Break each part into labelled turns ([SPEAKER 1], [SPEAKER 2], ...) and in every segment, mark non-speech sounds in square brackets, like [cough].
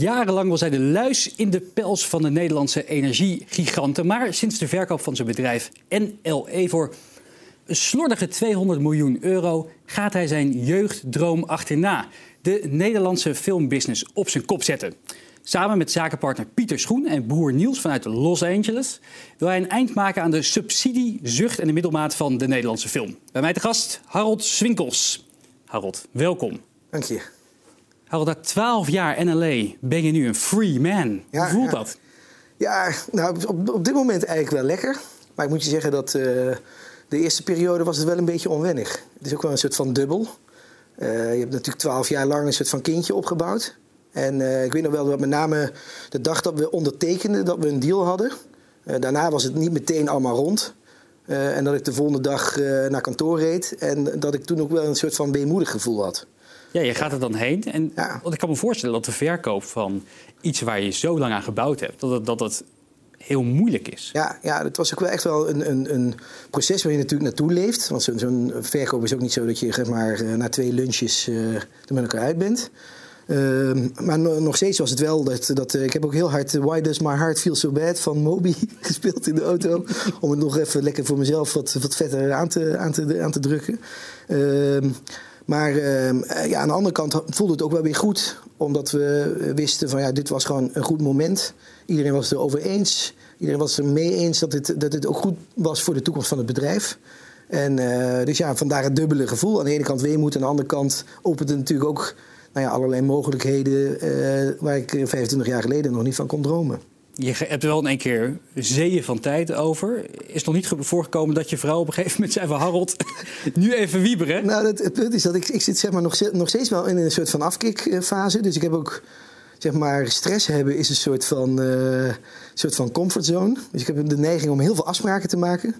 [SPEAKER 1] Jarenlang was hij de luis in de pels van de Nederlandse energiegiganten. Maar sinds de verkoop van zijn bedrijf NLE voor een slordige 200 miljoen euro gaat hij zijn jeugddroom achterna. De Nederlandse filmbusiness op zijn kop zetten. Samen met zakenpartner Pieter Schoen en broer Niels vanuit Los Angeles wil hij een eind maken aan de subsidie, zucht en de middelmaat van de Nederlandse film. Bij mij te gast Harold Swinkels. Harold, welkom.
[SPEAKER 2] Dank je.
[SPEAKER 1] Harold, na 12 jaar NLA ben je nu een free man.
[SPEAKER 2] Ja,
[SPEAKER 1] Hoe voelt
[SPEAKER 2] ja.
[SPEAKER 1] dat?
[SPEAKER 2] Ja, nou, op, op dit moment eigenlijk wel lekker. Maar ik moet je zeggen dat eh, de eerste periode was het wel een beetje onwennig. Het is ook wel een soort van dubbel. Eh, je hebt natuurlijk twaalf jaar lang een soort van kindje opgebouwd. En eh, ik weet nog wel dat met name de dag dat we ondertekenden dat we een deal hadden. daarna was het niet meteen allemaal rond. En dat ik de volgende dag naar kantoor reed. En dat ik toen ook wel een soort van weemoedig gevoel had.
[SPEAKER 1] Ja, je gaat er dan heen. En
[SPEAKER 2] Ja.
[SPEAKER 1] want ik kan me voorstellen dat de verkoop van iets waar je zo lang aan gebouwd hebt, dat het, dat het heel moeilijk is.
[SPEAKER 2] Ja, ja, het was ook wel echt wel een, een, een proces waar je natuurlijk naartoe leeft. Want zo'n verkoop is ook niet zo dat je zeg maar, eh, na twee lunches eh, er met elkaar uit bent. Ehm, maar no- nog steeds was het wel dat, dat eh, ik heb ook heel hard Why Does My Heart Feel So Bad van Moby [laughs] gespeeld in de auto. om het nog even lekker voor mezelf wat, wat vetter aan te, aan te, aan te drukken. Ehm, maar ehm, eh, ja, aan de andere kant voelde het ook wel weer goed. Omdat we wisten van ja, dit was gewoon een goed moment. Iedereen was het erover eens. Iedereen was er mee eens dat het, dat het ook goed was voor de toekomst van het bedrijf. En eh, dus ja, vandaar het dubbele gevoel. Aan de ene kant weemoed, aan de andere kant opent het natuurlijk ook nou ja, allerlei mogelijkheden eh, waar ik eh, 25 jaar geleden nog niet van kon dromen.
[SPEAKER 1] Je hebt wel in één keer zeeën van tijd over. Is nog niet ge- voorgekomen dat je vrouw op een gegeven moment zei van Harold, [laughs] nu even wieberen.
[SPEAKER 2] Nou, het, het punt is dat ik, ik zit zeg maar nog, nog steeds wel in een soort van afkikfase. Dus ik heb ook, zeg maar, stress hebben is een soort van, eh, soort van comfortzone. Dus ik heb de neiging om heel veel afspraken te maken.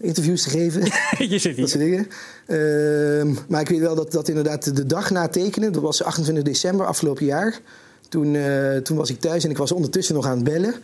[SPEAKER 2] Interviews te geven, [laughs]
[SPEAKER 1] je zit
[SPEAKER 2] dat
[SPEAKER 1] hier.
[SPEAKER 2] soort dingen. Ehm, maar ik weet wel dat, dat inderdaad de dag na tekenen, dat was 28 december afgelopen jaar. Toen, eh, toen was ik thuis en ik was ondertussen nog aan het bellen.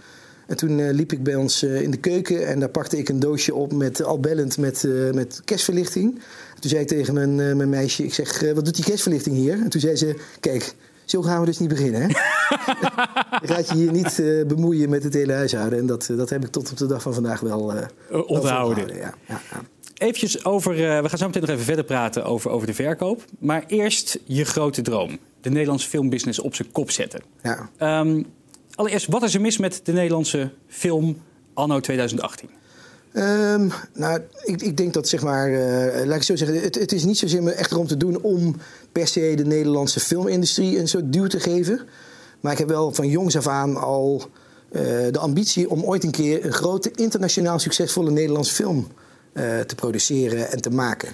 [SPEAKER 2] En toen eh, liep ik bij ons eh, in de keuken en daar pakte ik een doosje op met al bellend met, met kerstverlichting. En toen zei ik tegen mijn, mijn meisje, ik zeg, wat doet die kerstverlichting hier? En toen zei ze, kijk, zo gaan we dus niet beginnen. Hè? [laughs] je gaat je hier niet bemoeien met het hele huishouden. En dat, dat heb ik tot op de dag van vandaag wel, wel
[SPEAKER 1] onthouden.
[SPEAKER 2] Ja, ja, ja.
[SPEAKER 1] Eventjes over, eh, we gaan zo meteen nog even verder praten over, over de verkoop. Maar eerst je grote droom. De Nederlandse filmbusiness op zijn kop zetten.
[SPEAKER 2] ja.
[SPEAKER 1] Ehm, allereerst, wat is er mis met de Nederlandse film anno 2018?
[SPEAKER 2] Ehm, nou, ik, ik denk dat zeg maar, eh, laat ik zo zeggen, het, het is niet zozeer echt erom te doen om per se de Nederlandse filmindustrie een soort duw te geven. Maar ik heb wel van jongs af aan al eh, de ambitie om ooit een keer een grote, internationaal succesvolle Nederlandse film te produceren en te maken.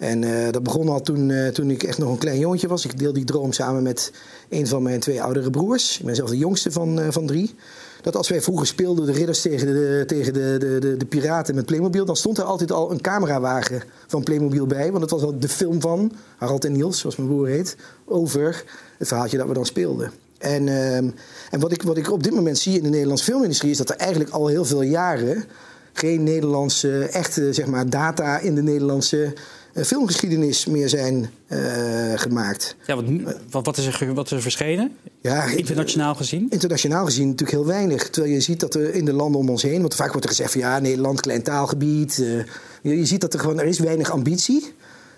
[SPEAKER 2] En eh, dat begon al toen, eh, toen ik echt nog een klein jongetje was. Ik deel die droom samen met een van mijn twee oudere broers. Ik ben zelf de jongste van, eh, van drie. Dat als wij vroeger speelden de ridders tegen, de, tegen de, de, de, piraten met Playmobil... dan stond er altijd al een camerawagen van Playmobil bij. Want het was al de film van Harald en Niels, zoals mijn broer heet... over het verhaaltje dat we dan speelden. En, ehm, en wat, ik, wat ik op dit moment zie in de Nederlandse filmindustrie... is dat er eigenlijk al heel veel jaren geen Nederlandse echte zeg maar, data in de Nederlandse eh, filmgeschiedenis meer zijn eh, gemaakt.
[SPEAKER 1] Ja, wat, wat, wat, is er, wat is er verschenen?
[SPEAKER 2] Ja,
[SPEAKER 1] Internationaal gezien?
[SPEAKER 2] Internationaal gezien natuurlijk heel weinig. Terwijl je ziet dat er in de landen om ons heen... want vaak wordt er gezegd van ja, Nederland, klein taalgebied. eh, je, je ziet dat er gewoon, er is weinig ambitie.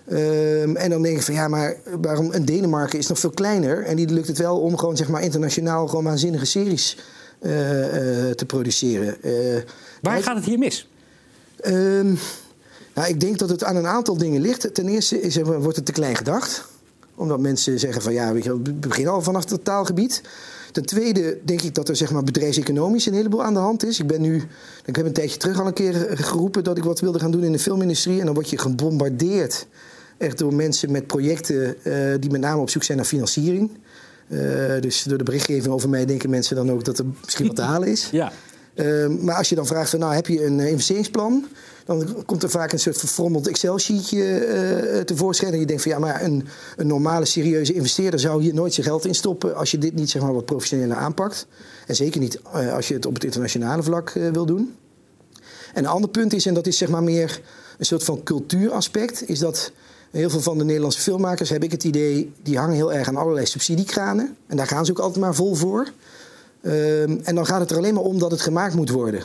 [SPEAKER 2] Ehm, en dan denk ik van ja, maar waarom een Denemarken is nog veel kleiner... en die lukt het wel om gewoon zeg maar internationaal... gewoon waanzinnige series te produceren.
[SPEAKER 1] Waar gaat het hier mis?
[SPEAKER 2] Ehm, nou, ik denk dat het aan een aantal dingen ligt. Ten eerste is er, wordt het te klein gedacht. Omdat mensen zeggen van ja, weet je, wel, we beginnen al vanaf het taalgebied. Ten tweede denk ik dat er zeg maar, bedrijfseconomisch een heleboel aan de hand is. Ik ben nu, ik heb een tijdje terug al een keer geroepen dat ik wat wilde gaan doen in de filmindustrie. En dan word je gebombardeerd echt door mensen met projecten eh, die met name op zoek zijn naar financiering. Eh, dus door de berichtgeving over mij denken mensen dan ook dat er misschien wat te halen is.
[SPEAKER 1] Ja.
[SPEAKER 2] Ehm, maar als je dan vraagt van, nou, heb je een eh, investeringsplan? Dan komt er vaak een soort verfrommeld Excel-sheetje eh, tevoorschijn. En je denkt van, ja, maar een, een normale, serieuze investeerder... zou hier nooit zijn geld in stoppen... als je dit niet zeg maar, wat professioneler aanpakt. En zeker niet als je het op het internationale vlak wil doen. En een ander punt is, en dat is zeg maar meer een soort van cultuuraspect... is dat Heel veel van de Nederlandse filmmakers, heb ik het idee, die hangen heel erg aan allerlei subsidiekranen. En daar gaan ze ook altijd maar vol voor. Ehm, en dan gaat het er alleen maar om dat het gemaakt moet worden.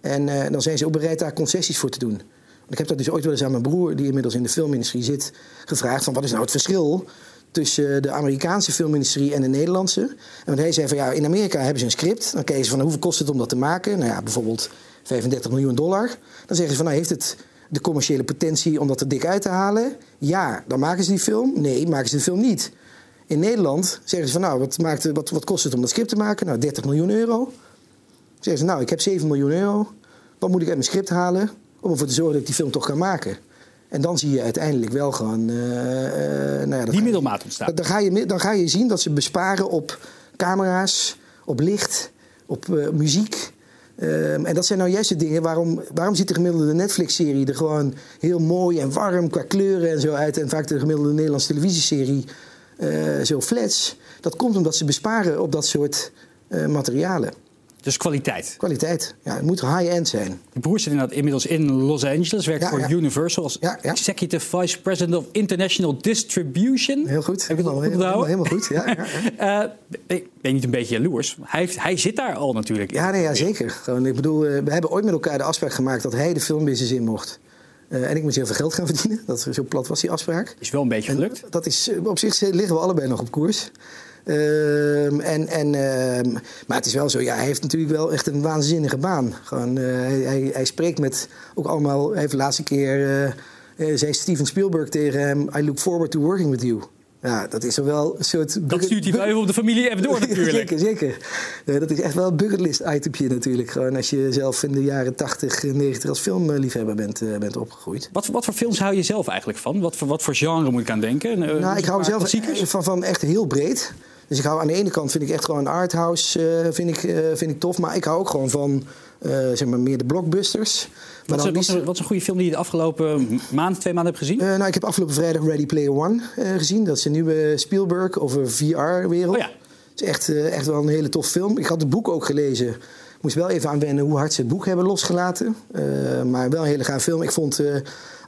[SPEAKER 2] En uh, dan zijn ze ook bereid daar concessies voor te doen. Ik heb dat dus ooit wel eens aan mijn broer, die inmiddels in de filmindustrie zit, gevraagd: van wat is nou het verschil tussen de Amerikaanse filmindustrie en de Nederlandse? En want hij zei van ja, in Amerika hebben ze een script. Dan kijken ze van hoeveel kost het om dat te maken? Nou ja, bijvoorbeeld 35 miljoen dollar. Dan zeggen ze van nou, heeft het de commerciële potentie om dat er dik uit te halen? Ja, dan maken ze die film. Nee, maken ze de film niet. In Nederland zeggen ze van nou, wat, maakt, wat, wat kost het om dat script te maken? Nou, 30 miljoen euro. Zeggen ze nou, ik heb 7 miljoen euro. Wat moet ik uit mijn script halen om ervoor te zorgen dat ik die film toch kan maken? En dan zie je uiteindelijk wel gewoon. Uh,
[SPEAKER 1] uh, nou ja, die middelmaat ontstaan.
[SPEAKER 2] Dan ga, je, dan ga je zien dat ze besparen op camera's, op licht, op uh, muziek. Um, en dat zijn nou juist de dingen waarom, waarom ziet de gemiddelde Netflix-serie er gewoon heel mooi en warm qua kleuren en zo uit. En vaak de gemiddelde Nederlandse televisieserie zo flats. Dat komt omdat ze besparen op dat soort materialen.
[SPEAKER 1] Dus kwaliteit.
[SPEAKER 2] Kwaliteit. Ja, het moet high-end zijn.
[SPEAKER 1] De broer zit inderdaad inmiddels in Los Angeles. Werkt voor Universal als Executive Vice President of International Distribution.
[SPEAKER 2] Heel goed.
[SPEAKER 1] Heb ik het
[SPEAKER 2] helemaal, helemaal, helemaal, goed. Ja,
[SPEAKER 1] uh, [laughs] ben je niet een beetje jaloers? Hij, heeft, hij zit daar al natuurlijk.
[SPEAKER 2] Ja, nee, ja zeker. Gewoon, ik bedoel, we hebben ooit met elkaar de afspraak gemaakt dat hij de filmbusiness in mocht. Uh, en ik moest heel veel geld gaan [laughs] verdienen. Dat, zo plat was die afspraak.
[SPEAKER 1] Is wel een beetje gelukt.
[SPEAKER 2] En dat is, op zich liggen we allebei nog op koers. Uh, en, en, uh, maar het is wel zo, ja, hij heeft natuurlijk wel echt een waanzinnige baan. Gewoon, uh, hij, hij, spreekt met ook allemaal. Hij heeft de laatste keer. Eh, zei Steven Spielberg tegen hem: I look forward to working with you. Ja, dat is wel een soort...
[SPEAKER 1] Dat stuurt hij wel even op de familie even door [laughs] natuurlijk.
[SPEAKER 2] zeker, zeker. dat is echt wel een bucketlist itempje natuurlijk. Gewoon als je zelf in de jaren 80, 90 als filmliefhebber bent, uh, bent opgegroeid.
[SPEAKER 1] Wat, wat voor films hou je zelf eigenlijk van? Wat voor, wat voor genre moet ik aan denken?
[SPEAKER 2] Uh, nou, ik hou zelf van, van echt heel breed. Dus ik hou aan de ene kant vind ik echt gewoon arthouse uh, vind ik, uh, vind ik tof. Maar ik hou ook gewoon van zeg maar meer de blockbusters.
[SPEAKER 1] Wat, is, wat, wat is een goede film die je de afgelopen maand, twee maanden hebt gezien?
[SPEAKER 2] nou, ik heb afgelopen vrijdag Ready Player One gezien. Dat is een nieuwe Spielberg over VR-wereld.
[SPEAKER 1] Oh ja.
[SPEAKER 2] Het is echt, echt wel een hele tof film. Ik had het boek ook gelezen. Ik moest wel even aan wennen hoe hard ze het boek hebben losgelaten. maar wel een hele gaaf film. Ik vond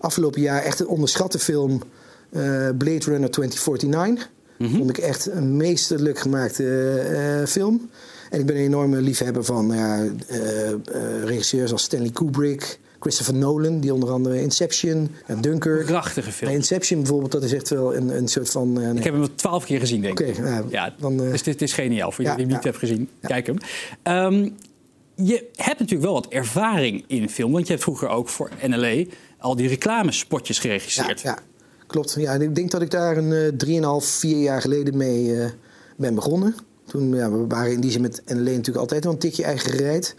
[SPEAKER 2] afgelopen jaar echt een onderschatte film Blade Runner 2049. Mm Vond ik echt een meesterlijk gemaakte film. En ik ben een enorme liefhebber van uh, regisseurs als Stanley Kubrick, Christopher Nolan, die onder andere Inception en Dunkirk.
[SPEAKER 1] Prachtige film.
[SPEAKER 2] Inception bijvoorbeeld, dat is echt wel een, een soort van.
[SPEAKER 1] Nee. Ik heb hem twaalf keer gezien, denk ik.
[SPEAKER 2] Okay,
[SPEAKER 1] ja, dan, dus dit is geniaal. Voor ja, jullie die hem niet hebben gezien, kijk hem. Um, je hebt natuurlijk wel wat ervaring in film, want je hebt vroeger ook voor NLE al die reclamespotjes geregisseerd.
[SPEAKER 2] ja. Klopt. Ja, ik denk dat ik daar een uh, 3,5, 4 jaar geleden mee uh, ben begonnen. Toen ja, we waren in die zin met NLE natuurlijk altijd wel een tikje eigen gereid.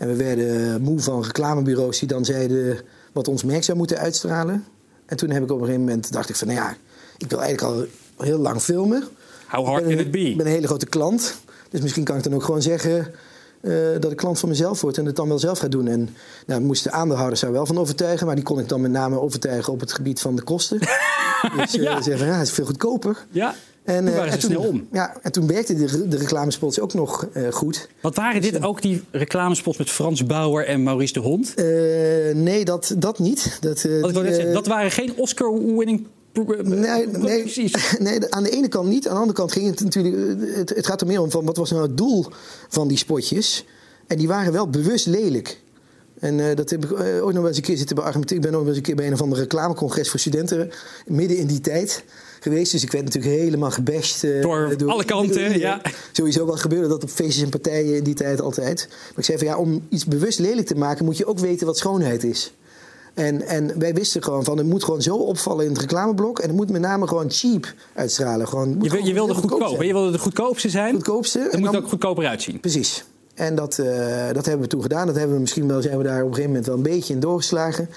[SPEAKER 2] En we werden moe van reclamebureaus die dan zeiden wat ons merk zou moeten uitstralen. En toen heb ik op een gegeven moment dacht ik van, nou ja, ik wil eigenlijk al heel lang filmen.
[SPEAKER 1] How hard can it be?
[SPEAKER 2] Ik ben een hele grote klant. Dus misschien kan ik dan ook gewoon zeggen uh, dat ik klant van mezelf word en het dan wel zelf ga doen. En nou, moesten de aandeelhouders daar wel van overtuigen, maar die kon ik dan met name overtuigen op het gebied van de kosten. [laughs] dus uh, ja. zeggen, ja, het is veel goedkoper.
[SPEAKER 1] Ja. En, toen waren uh, ze
[SPEAKER 2] toen,
[SPEAKER 1] snel om.
[SPEAKER 2] Ja, en toen werkten de, de reclamespots ook nog goed.
[SPEAKER 1] Wat waren dit ook die reclamespots met Frans Bauer en Maurice de Hond?
[SPEAKER 2] nee, dat, dat niet. Dat,
[SPEAKER 1] zeggen, dat waren geen Oscar-winning
[SPEAKER 2] Nee, nee, [laughs] nee, aan de ene kant niet. Aan de andere kant ging het natuurlijk. Het, het gaat er meer om van wat was nou het doel van die spotjes. En die waren wel bewust lelijk. En uh, dat heb ik uh, ooit nog wel eens een keer zitten beargumenteren. Ik ben ook wel eens een keer bij een of andere reclamecongres voor studenten. midden in die tijd geweest. Dus ik werd natuurlijk helemaal gebashed.
[SPEAKER 1] Uh, door, door, alle kanten, ja.
[SPEAKER 2] Sowieso wel gebeurde dat op feestjes en partijen in die tijd altijd. Maar ik zei van ja, om iets bewust lelijk te maken moet je ook weten wat schoonheid is. En, en wij wisten gewoon van, het moet gewoon zo opvallen in het reclameblok. En het moet met name gewoon cheap uitstralen. Gewoon,
[SPEAKER 1] je,
[SPEAKER 2] gewoon
[SPEAKER 1] je wilde goedkoop, je wilde de goedkoopste zijn.
[SPEAKER 2] Goedkoopste.
[SPEAKER 1] Het moet ook goedkoper uitzien.
[SPEAKER 2] Precies. En dat, uh, dat hebben we toen gedaan. Dat hebben we misschien wel, zijn we daar op een gegeven moment wel een beetje in doorgeslagen.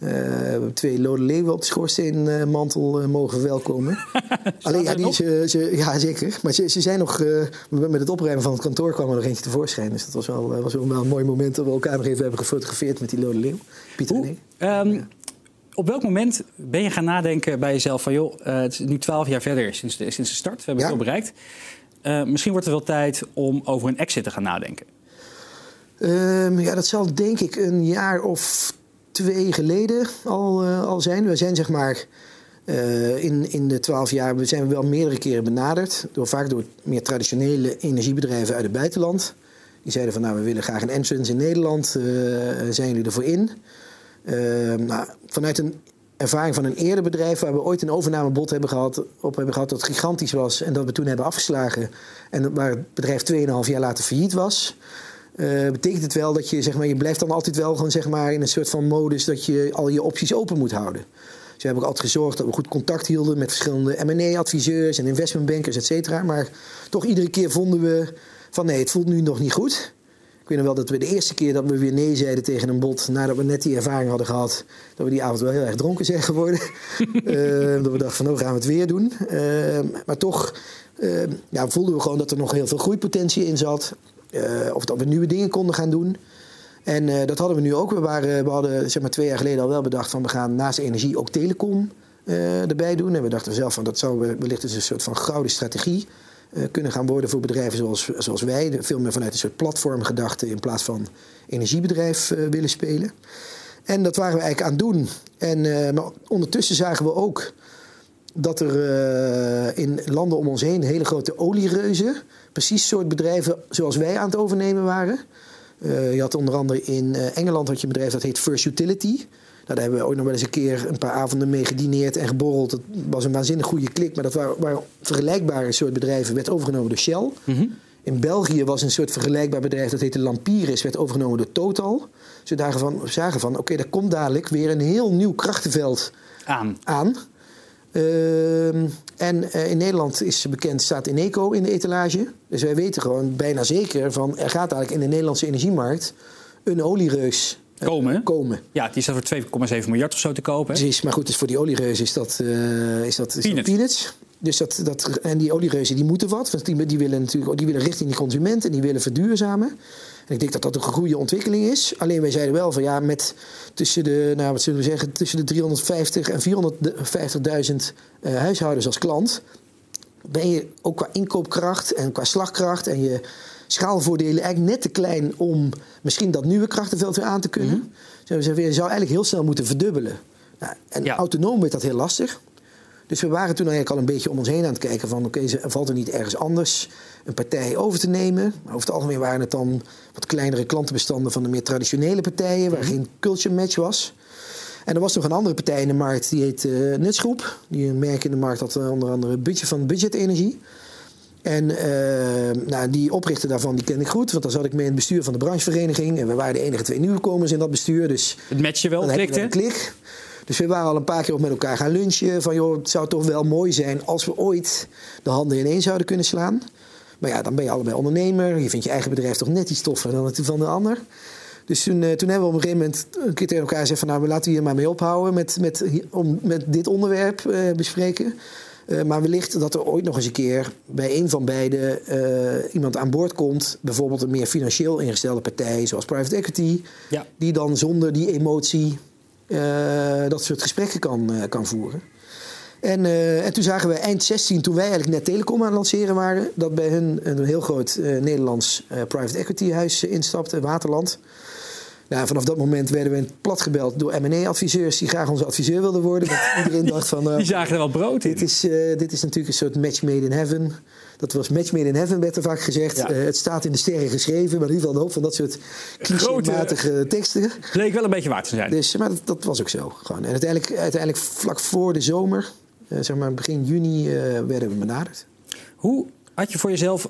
[SPEAKER 2] Uh, twee lode leeuwen op de schoorsteenmantel uh, mogen verwelkomen. [laughs] Alleen, ja, die, ze, ze, ja, zeker. Maar ze, ze zijn nog, met het opruimen van het kantoor kwam er nog eentje tevoorschijn. Dus dat was wel, was wel een mooi moment dat we elkaar nog even hebben gefotografeerd met die lode leeuw. Pieter en ik.
[SPEAKER 1] Um, ja. Op welk moment ben je gaan nadenken bij jezelf van... joh, het is nu twaalf jaar verder sinds de, sinds de start, we hebben ja. het al bereikt. misschien wordt het wel tijd om over een exit te gaan nadenken.
[SPEAKER 2] Um, ja, dat zal denk ik een jaar of twee geleden al, uh, al zijn. We zijn zeg maar Uh, in, in de twaalf jaar zijn we wel meerdere keren benaderd. Door, vaak door meer traditionele energiebedrijven uit het buitenland. Die zeiden van nou we willen graag een entrance in Nederland. Uh, zijn jullie ervoor in? Nou, vanuit een ervaring van een eerder bedrijf waar we ooit een overnamebod hebben gehad, op hebben gehad dat gigantisch was en dat we toen hebben afgeslagen. En waar het bedrijf 2,5 jaar later failliet was. Uh, betekent het wel dat je, zeg maar, je blijft dan altijd wel gewoon, zeg maar, in een soort van modus dat je al je opties open moet houden. Dus we hebben ook altijd gezorgd dat we goed contact hielden met verschillende M&A-adviseurs en investmentbankers, et cetera. Maar toch iedere keer vonden we van nee, het voelt nu nog niet goed. Ik weet nog wel dat we de eerste keer dat we weer nee zeiden tegen een bod, nadat we net die ervaring hadden gehad, dat we die avond wel heel erg dronken zijn geworden. uh, [laughs] dat we dachten van, nou gaan we het weer doen. Uh, maar toch ja, voelden we gewoon dat er nog heel veel groeipotentie in zat. of dat we nieuwe dingen konden gaan doen. En uh, dat hadden we nu ook. We, waren, we hadden zeg maar, twee jaar geleden al wel bedacht van we gaan naast energie ook telecom uh, erbij doen. En we dachten zelf van dat zou wellicht eens een soort van gouden strategie uh, kunnen gaan worden voor bedrijven zoals, zoals wij. Veel meer vanuit een soort platformgedachte in plaats van energiebedrijf willen spelen. En dat waren we eigenlijk aan het doen. En, maar ondertussen zagen we ook dat er in landen om ons heen hele grote oliereuzen, precies soort bedrijven zoals wij aan het overnemen waren. Uh, je had onder andere in uh, Engeland had je een bedrijf dat heet First Utility. Nou, daar hebben we ook nog wel eens een keer een paar avonden mee gedineerd en geborreld. Dat was een waanzinnig goede klik, maar dat waren, waren vergelijkbare soort bedrijven, werd overgenomen door Shell. Mm -hmm. In België was een soort vergelijkbaar bedrijf, dat heette Lampiris, werd overgenomen door Total. Dus we van, zagen van, oké, okay, er komt dadelijk weer een heel nieuw krachtenveld
[SPEAKER 1] aan.
[SPEAKER 2] aan. Uh, en uh, in Nederland is bekend, staat Eneco in de etalage. Dus wij weten gewoon bijna zeker van er gaat eigenlijk in de Nederlandse energiemarkt een oliereus
[SPEAKER 1] uh, komen.
[SPEAKER 2] komen.
[SPEAKER 1] Ja, die staat voor 2,7 miljard of zo te kopen.
[SPEAKER 2] Precies, maar goed, dus voor die oliereus is dat, uh, is dat, is
[SPEAKER 1] peanuts.
[SPEAKER 2] Dat peanuts. Dus dat, dat, en die oliereuzen die moeten wat, want die, die willen natuurlijk die willen richting die consument en die willen verduurzamen. Ik denk dat dat een goede ontwikkeling is. Alleen wij zeiden wel van ja, met tussen de, nou wat zullen we zeggen, tussen de 350 en 450.000 uh, huishoudens als klant, ben je ook qua inkoopkracht en qua slagkracht en je schaalvoordelen eigenlijk net te klein om misschien dat nieuwe krachtenveld weer aan te kunnen. Mm -hmm. Dus we zeggen, je zou eigenlijk heel snel moeten verdubbelen. Nou, en ja. autonoom werd dat heel lastig. Dus we waren toen eigenlijk al een beetje om ons heen aan het kijken van... oké, okay, valt er niet ergens anders een partij over te nemen? Maar over het algemeen waren het dan wat kleinere klantenbestanden... van de meer traditionele partijen, waar geen culture match was. En er was nog een andere partij in de markt, die heet uh, Nutsgroep. Die een merk in de markt had, onder andere budget van budgetenergie. En uh, nou, die oprichter daarvan die ken ik goed, want dan zat ik mee in het bestuur van de branchevereniging. En we waren de enige twee nieuwkomers in dat bestuur. Dus
[SPEAKER 1] het matchte wel, klikte.
[SPEAKER 2] klik. Dus we waren al een paar keer op met elkaar gaan lunchen. Van joh, het zou toch wel mooi zijn als we ooit de handen ineen zouden kunnen slaan. Maar ja, dan ben je allebei ondernemer. Je vindt je eigen bedrijf toch net iets toffer dan het van de ander. Dus toen, uh, toen hebben we op een gegeven moment een keer tegen elkaar gezegd van nou, we laten hier maar mee ophouden met, met, om, met dit onderwerp uh, bespreken. Uh, maar wellicht dat er ooit nog eens een keer bij een van beiden iemand aan boord komt. Bijvoorbeeld een meer financieel ingestelde partij, zoals private equity.
[SPEAKER 1] Ja.
[SPEAKER 2] Die dan zonder die emotie dat soort gesprekken kan, uh, kan voeren. En, uh, en toen zagen we eind 16, toen wij eigenlijk net telecom aan het lanceren waren, dat bij hun een heel groot Nederlands private equity huis instapte, Waterland. Nou, vanaf dat moment werden we plat gebeld door M&A-adviseurs die graag onze adviseur wilden worden. [laughs] Iedereen dacht van...
[SPEAKER 1] die zagen er wel brood in.
[SPEAKER 2] Dit is, dit is natuurlijk een soort match made in heaven. Dat was match made in heaven, werd er vaak gezegd. Ja. Uh, het staat in de sterren geschreven, maar in ieder geval een hoop van dat soort clichématige teksten.
[SPEAKER 1] Bleek wel een beetje waard te zijn.
[SPEAKER 2] Dus, maar dat, dat was ook zo. Gewoon. En uiteindelijk, uiteindelijk vlak voor de zomer, zeg maar begin juni, werden we benaderd.
[SPEAKER 1] Hoe had je voor jezelf,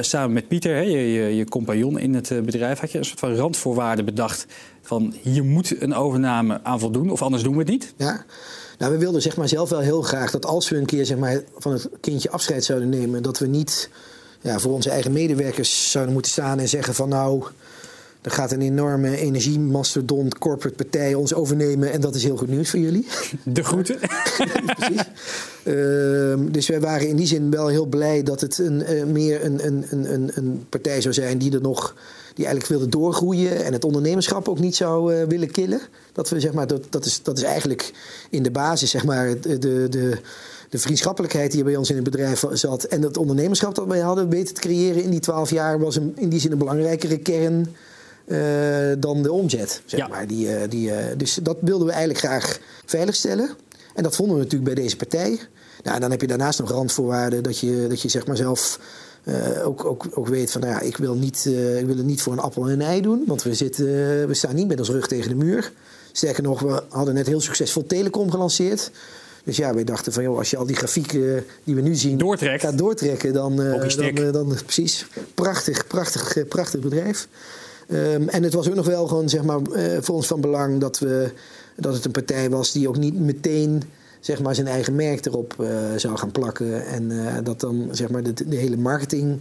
[SPEAKER 1] samen met Pieter, hè, je, je, je, compagnon in het bedrijf, had je een soort van randvoorwaarden bedacht van hier moet een overname aan voldoen of anders doen we het niet?
[SPEAKER 2] Ja. Nou, we wilden zeg maar zelf wel heel graag dat als we een keer zeg maar, van het kindje afscheid zouden nemen, dat we niet ja, voor onze eigen medewerkers zouden moeten staan en zeggen van nou, er gaat een enorme energiemastodont corporate partij ons overnemen en dat is heel goed nieuws voor jullie.
[SPEAKER 1] De groeten. [laughs]
[SPEAKER 2] Precies. Uh, dus wij waren in die zin wel heel blij dat het een, uh, meer een, een, een, een partij zou zijn die er nog die eigenlijk wilde doorgroeien en het ondernemerschap ook niet zou uh, willen killen. Dat, we, zeg maar, dat, dat, is, dat is eigenlijk in de basis zeg maar, de, de, de vriendschappelijkheid die bij ons in het bedrijf zat en het ondernemerschap dat wij hadden weten te creëren in die twaalf jaar was een, in die zin een belangrijkere kern dan de omzet. Zeg
[SPEAKER 1] Ja.
[SPEAKER 2] maar. die, uh, die, uh, dus dat wilden we eigenlijk graag veiligstellen. En dat vonden we natuurlijk bij deze partij. Nou, dan heb je daarnaast nog randvoorwaarden dat je, dat je zeg maar zelf uh, ook, ook, ook weet van, nou ja, ik wil, niet, uh, ik wil het niet voor een appel en een ei doen. Want we, zitten, uh, we staan niet met ons rug tegen de muur. Sterker nog, we hadden net heel succesvol Telecom gelanceerd. Dus ja, wij dachten van, joh, als je al die grafieken die we nu zien
[SPEAKER 1] Doortrekt.
[SPEAKER 2] gaat doortrekken, dan, dan, dan, precies. Prachtig, prachtig, prachtig bedrijf. Um, en het was ook nog wel gewoon, zeg maar, voor ons van belang dat, we, dat het een partij was die ook niet meteen zeg maar, zijn eigen merk erop uh, zou gaan plakken. En uh, dat dan zeg maar, de hele marketing.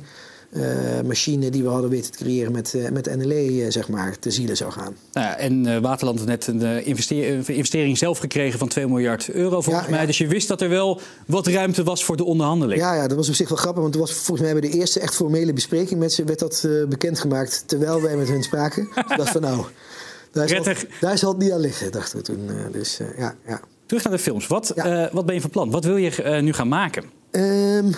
[SPEAKER 2] Uh, machine die we hadden weten te creëren met, uh, met NLE zeg maar, te zielen zou gaan.
[SPEAKER 1] Nou ja, en Waterland heeft net een investering, investering zelf gekregen van 2 miljard euro volgens ja, mij. Ja. Dus je wist dat er wel wat ruimte was voor de onderhandeling.
[SPEAKER 2] Ja, ja dat was op zich wel grappig. Want het was volgens mij bij de eerste echt formele bespreking met ze werd dat bekendgemaakt terwijl wij met hun spraken. [laughs] dus dacht van nou, daar zal, daar zal het niet aan liggen, dachten we toen. dus ja, ja.
[SPEAKER 1] Terug naar de films. Wat, ja. uh, wat ben je van plan? Wat wil je uh, nu gaan maken?
[SPEAKER 2] Um,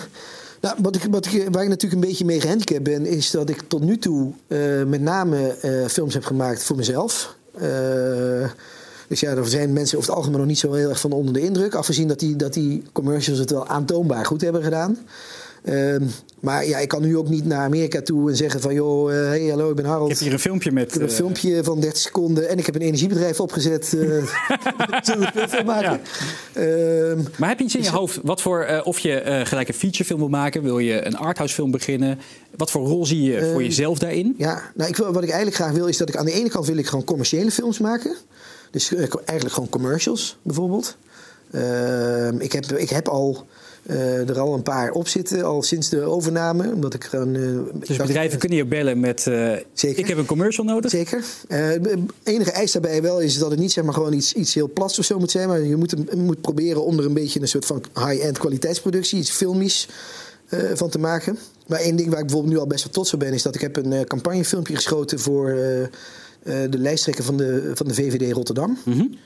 [SPEAKER 2] wat ik, wat ik, waar ik natuurlijk een beetje mee gehandicapt ben, is dat ik tot nu toe uh, met name films heb gemaakt voor mezelf. dus ja, er zijn mensen over het algemeen nog niet zo heel erg van onder de indruk. Afgezien dat die, dat die commercials het wel aantoonbaar goed hebben gedaan. Uh, maar ja, ik kan nu ook niet naar Amerika toe en zeggen van... joh, uh, hey, hallo, ik ben Harold.
[SPEAKER 1] Ik heb hier een filmpje met... Ik
[SPEAKER 2] heb een uh... filmpje van 30 seconden en ik heb een energiebedrijf opgezet. Uh, [laughs] [laughs] zullen we film maken?
[SPEAKER 1] Ja. Uh, maar heb je iets in je hoofd wat voor... of je gelijk een featurefilm wil maken? Wil je een arthouse film beginnen? Wat voor rol zie je voor jezelf daarin?
[SPEAKER 2] Ja, nou, ik wil, wat ik eigenlijk graag wil is dat ik aan de ene kant wil ik gewoon commerciële films maken. Dus eigenlijk gewoon commercials bijvoorbeeld. Ehm, ik, heb, ik heb al... Uh, er al een paar op zitten, al sinds de overname. Omdat ik gewoon, uh,
[SPEAKER 1] dus bedrijven kunnen je bellen met... Uh, Zeker. Ik heb een commercial nodig?
[SPEAKER 2] Zeker. enige eis daarbij wel is dat het niet zeg maar, gewoon iets, iets heel plats of zo moet zijn. Maar je moet, je moet proberen om er een beetje een soort van high-end kwaliteitsproductie, iets filmisch van te maken. Maar één ding waar ik bijvoorbeeld nu al best wel trots op ben... is dat ik heb een campagnefilmpje geschoten voor de lijsttrekker van de, van de VVD Rotterdam... Mm -hmm.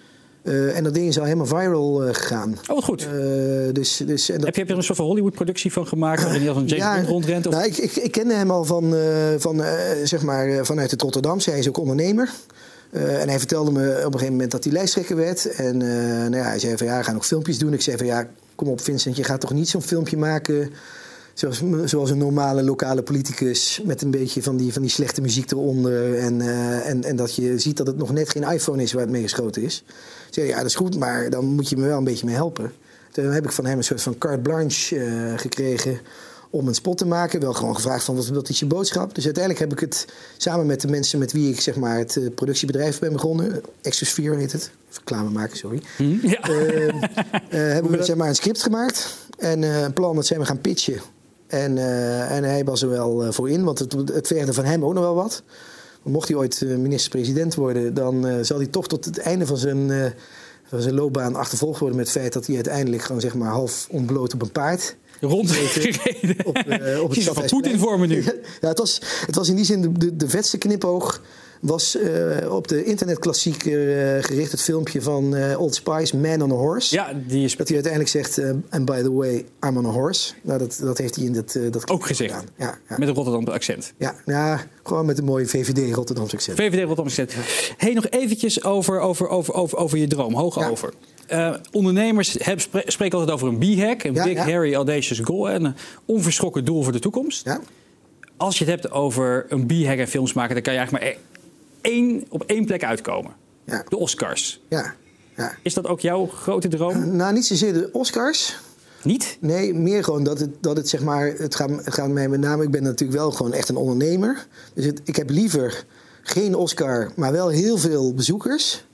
[SPEAKER 2] Uh, en dat ding is al helemaal viral uh, gegaan.
[SPEAKER 1] Oh, wat goed.
[SPEAKER 2] Uh, dus, dus, en dat...
[SPEAKER 1] heb, je, heb je er een soort van Hollywood-productie van gemaakt... waarin hij als een James ja, Bond rondrent?
[SPEAKER 2] Of... Nou, ik, ik, ik kende hem al van, van, zeg maar, vanuit het Rotterdamse. Hij is ook ondernemer. en hij vertelde me op een gegeven moment dat hij lijsttrekker werd. En nou ja, hij zei van ja, hij gaat nog filmpjes doen. Ik zei van ja, kom op Vincent, je gaat toch niet zo'n filmpje maken... Zoals, zoals, een normale lokale politicus met een beetje van die, van die slechte muziek eronder. En, uh, en, en dat je ziet dat het nog net geen iPhone is waar het mee geschoten is. Ik zei, ja, dat is goed, maar dan moet je me wel een beetje mee helpen. Toen heb ik van hem een soort van carte blanche uh, gekregen om een spot te maken. Wel gewoon gevraagd van wat, wat is je boodschap. Dus uiteindelijk heb ik het samen met de mensen met wie ik zeg maar, het uh, productiebedrijf ben begonnen. Exosphere heet het. Reclame maken, sorry. Hmm, ja. uh, hebben we zeg maar, een script gemaakt. En een plan dat zijn we gaan pitchen. En, uh, en hij was er wel uh, voor in, want het, het vergde van hem ook nog wel wat. Mocht hij ooit uh, minister-president worden, dan zal hij toch tot het einde van zijn, van zijn loopbaan achtervolgd worden met het feit dat hij uiteindelijk gewoon zeg maar half ontbloot op een paard
[SPEAKER 1] rondgereden. Op, [laughs] uh, op het van Poetin vormen nu. [laughs]
[SPEAKER 2] ja, het was, het was in die zin de, de, de vetste knipoog was uh, op de internetklassieker uh, gericht het filmpje van uh, Old Spice, Man on a Horse.
[SPEAKER 1] Ja, die is...
[SPEAKER 2] Dat hij uiteindelijk zegt, and by the way, I'm on a horse. Nou, dat, dat heeft hij in dat... dat
[SPEAKER 1] Ook gezegd, ja, ja, met een Rotterdamse accent.
[SPEAKER 2] Ja, ja, gewoon met een mooie VVD Rotterdamse accent.
[SPEAKER 1] VVD Rotterdamse accent. Ja. hey, nog eventjes over, over, over, over, over je droom, hoog over. Ondernemers heb, spreken altijd over een B-hack, een big, ja. hairy, audacious goal. En een onverschrokken doel voor de toekomst.
[SPEAKER 2] Ja.
[SPEAKER 1] Als je het hebt over een B-hack en films maken, dan kan je eigenlijk maar één, op één plek uitkomen.
[SPEAKER 2] Ja.
[SPEAKER 1] De Oscars.
[SPEAKER 2] Ja. Ja.
[SPEAKER 1] Is dat ook jouw grote droom?
[SPEAKER 2] Nou, niet zozeer de Oscars.
[SPEAKER 1] Niet?
[SPEAKER 2] Nee, meer gewoon dat het, dat het zeg maar. Het gaat, het gaat mij met name. Ik ben natuurlijk wel gewoon echt een ondernemer. Dus het, ik heb liever geen Oscar, maar wel heel veel bezoekers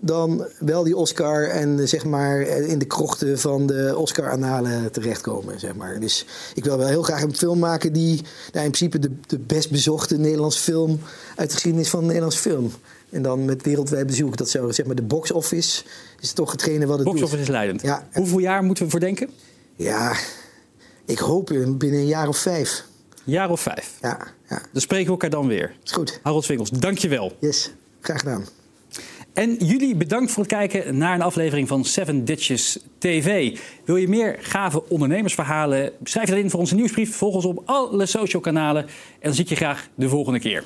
[SPEAKER 2] dan wel die Oscar en zeg maar in de krochten van de Oscar-analen terechtkomen. Zeg maar. Dus ik wil wel heel graag een film maken die nou, in principe de, de best bezochte Nederlandse film uit de geschiedenis van de Nederlandse film. En dan met wereldwijd bezoek. Dat zou zeg maar de box office is toch hetgene wat het
[SPEAKER 1] box office
[SPEAKER 2] doet.
[SPEAKER 1] is leidend.
[SPEAKER 2] Ja.
[SPEAKER 1] Hoeveel jaar moeten we voor denken?
[SPEAKER 2] Ja, ik hoop binnen een jaar of vijf.
[SPEAKER 1] Jaar of vijf?
[SPEAKER 2] Ja. ja.
[SPEAKER 1] Dan spreken we elkaar dan weer.
[SPEAKER 2] Is goed.
[SPEAKER 1] Harold Swinkels, dankjewel.
[SPEAKER 2] Yes, graag gedaan.
[SPEAKER 1] En jullie bedankt voor het kijken naar een aflevering van Seven Ditches TV. Wil je meer gave ondernemersverhalen? Schrijf dat in voor onze nieuwsbrief. Volg ons op alle social kanalen. En dan zie ik je graag de volgende keer.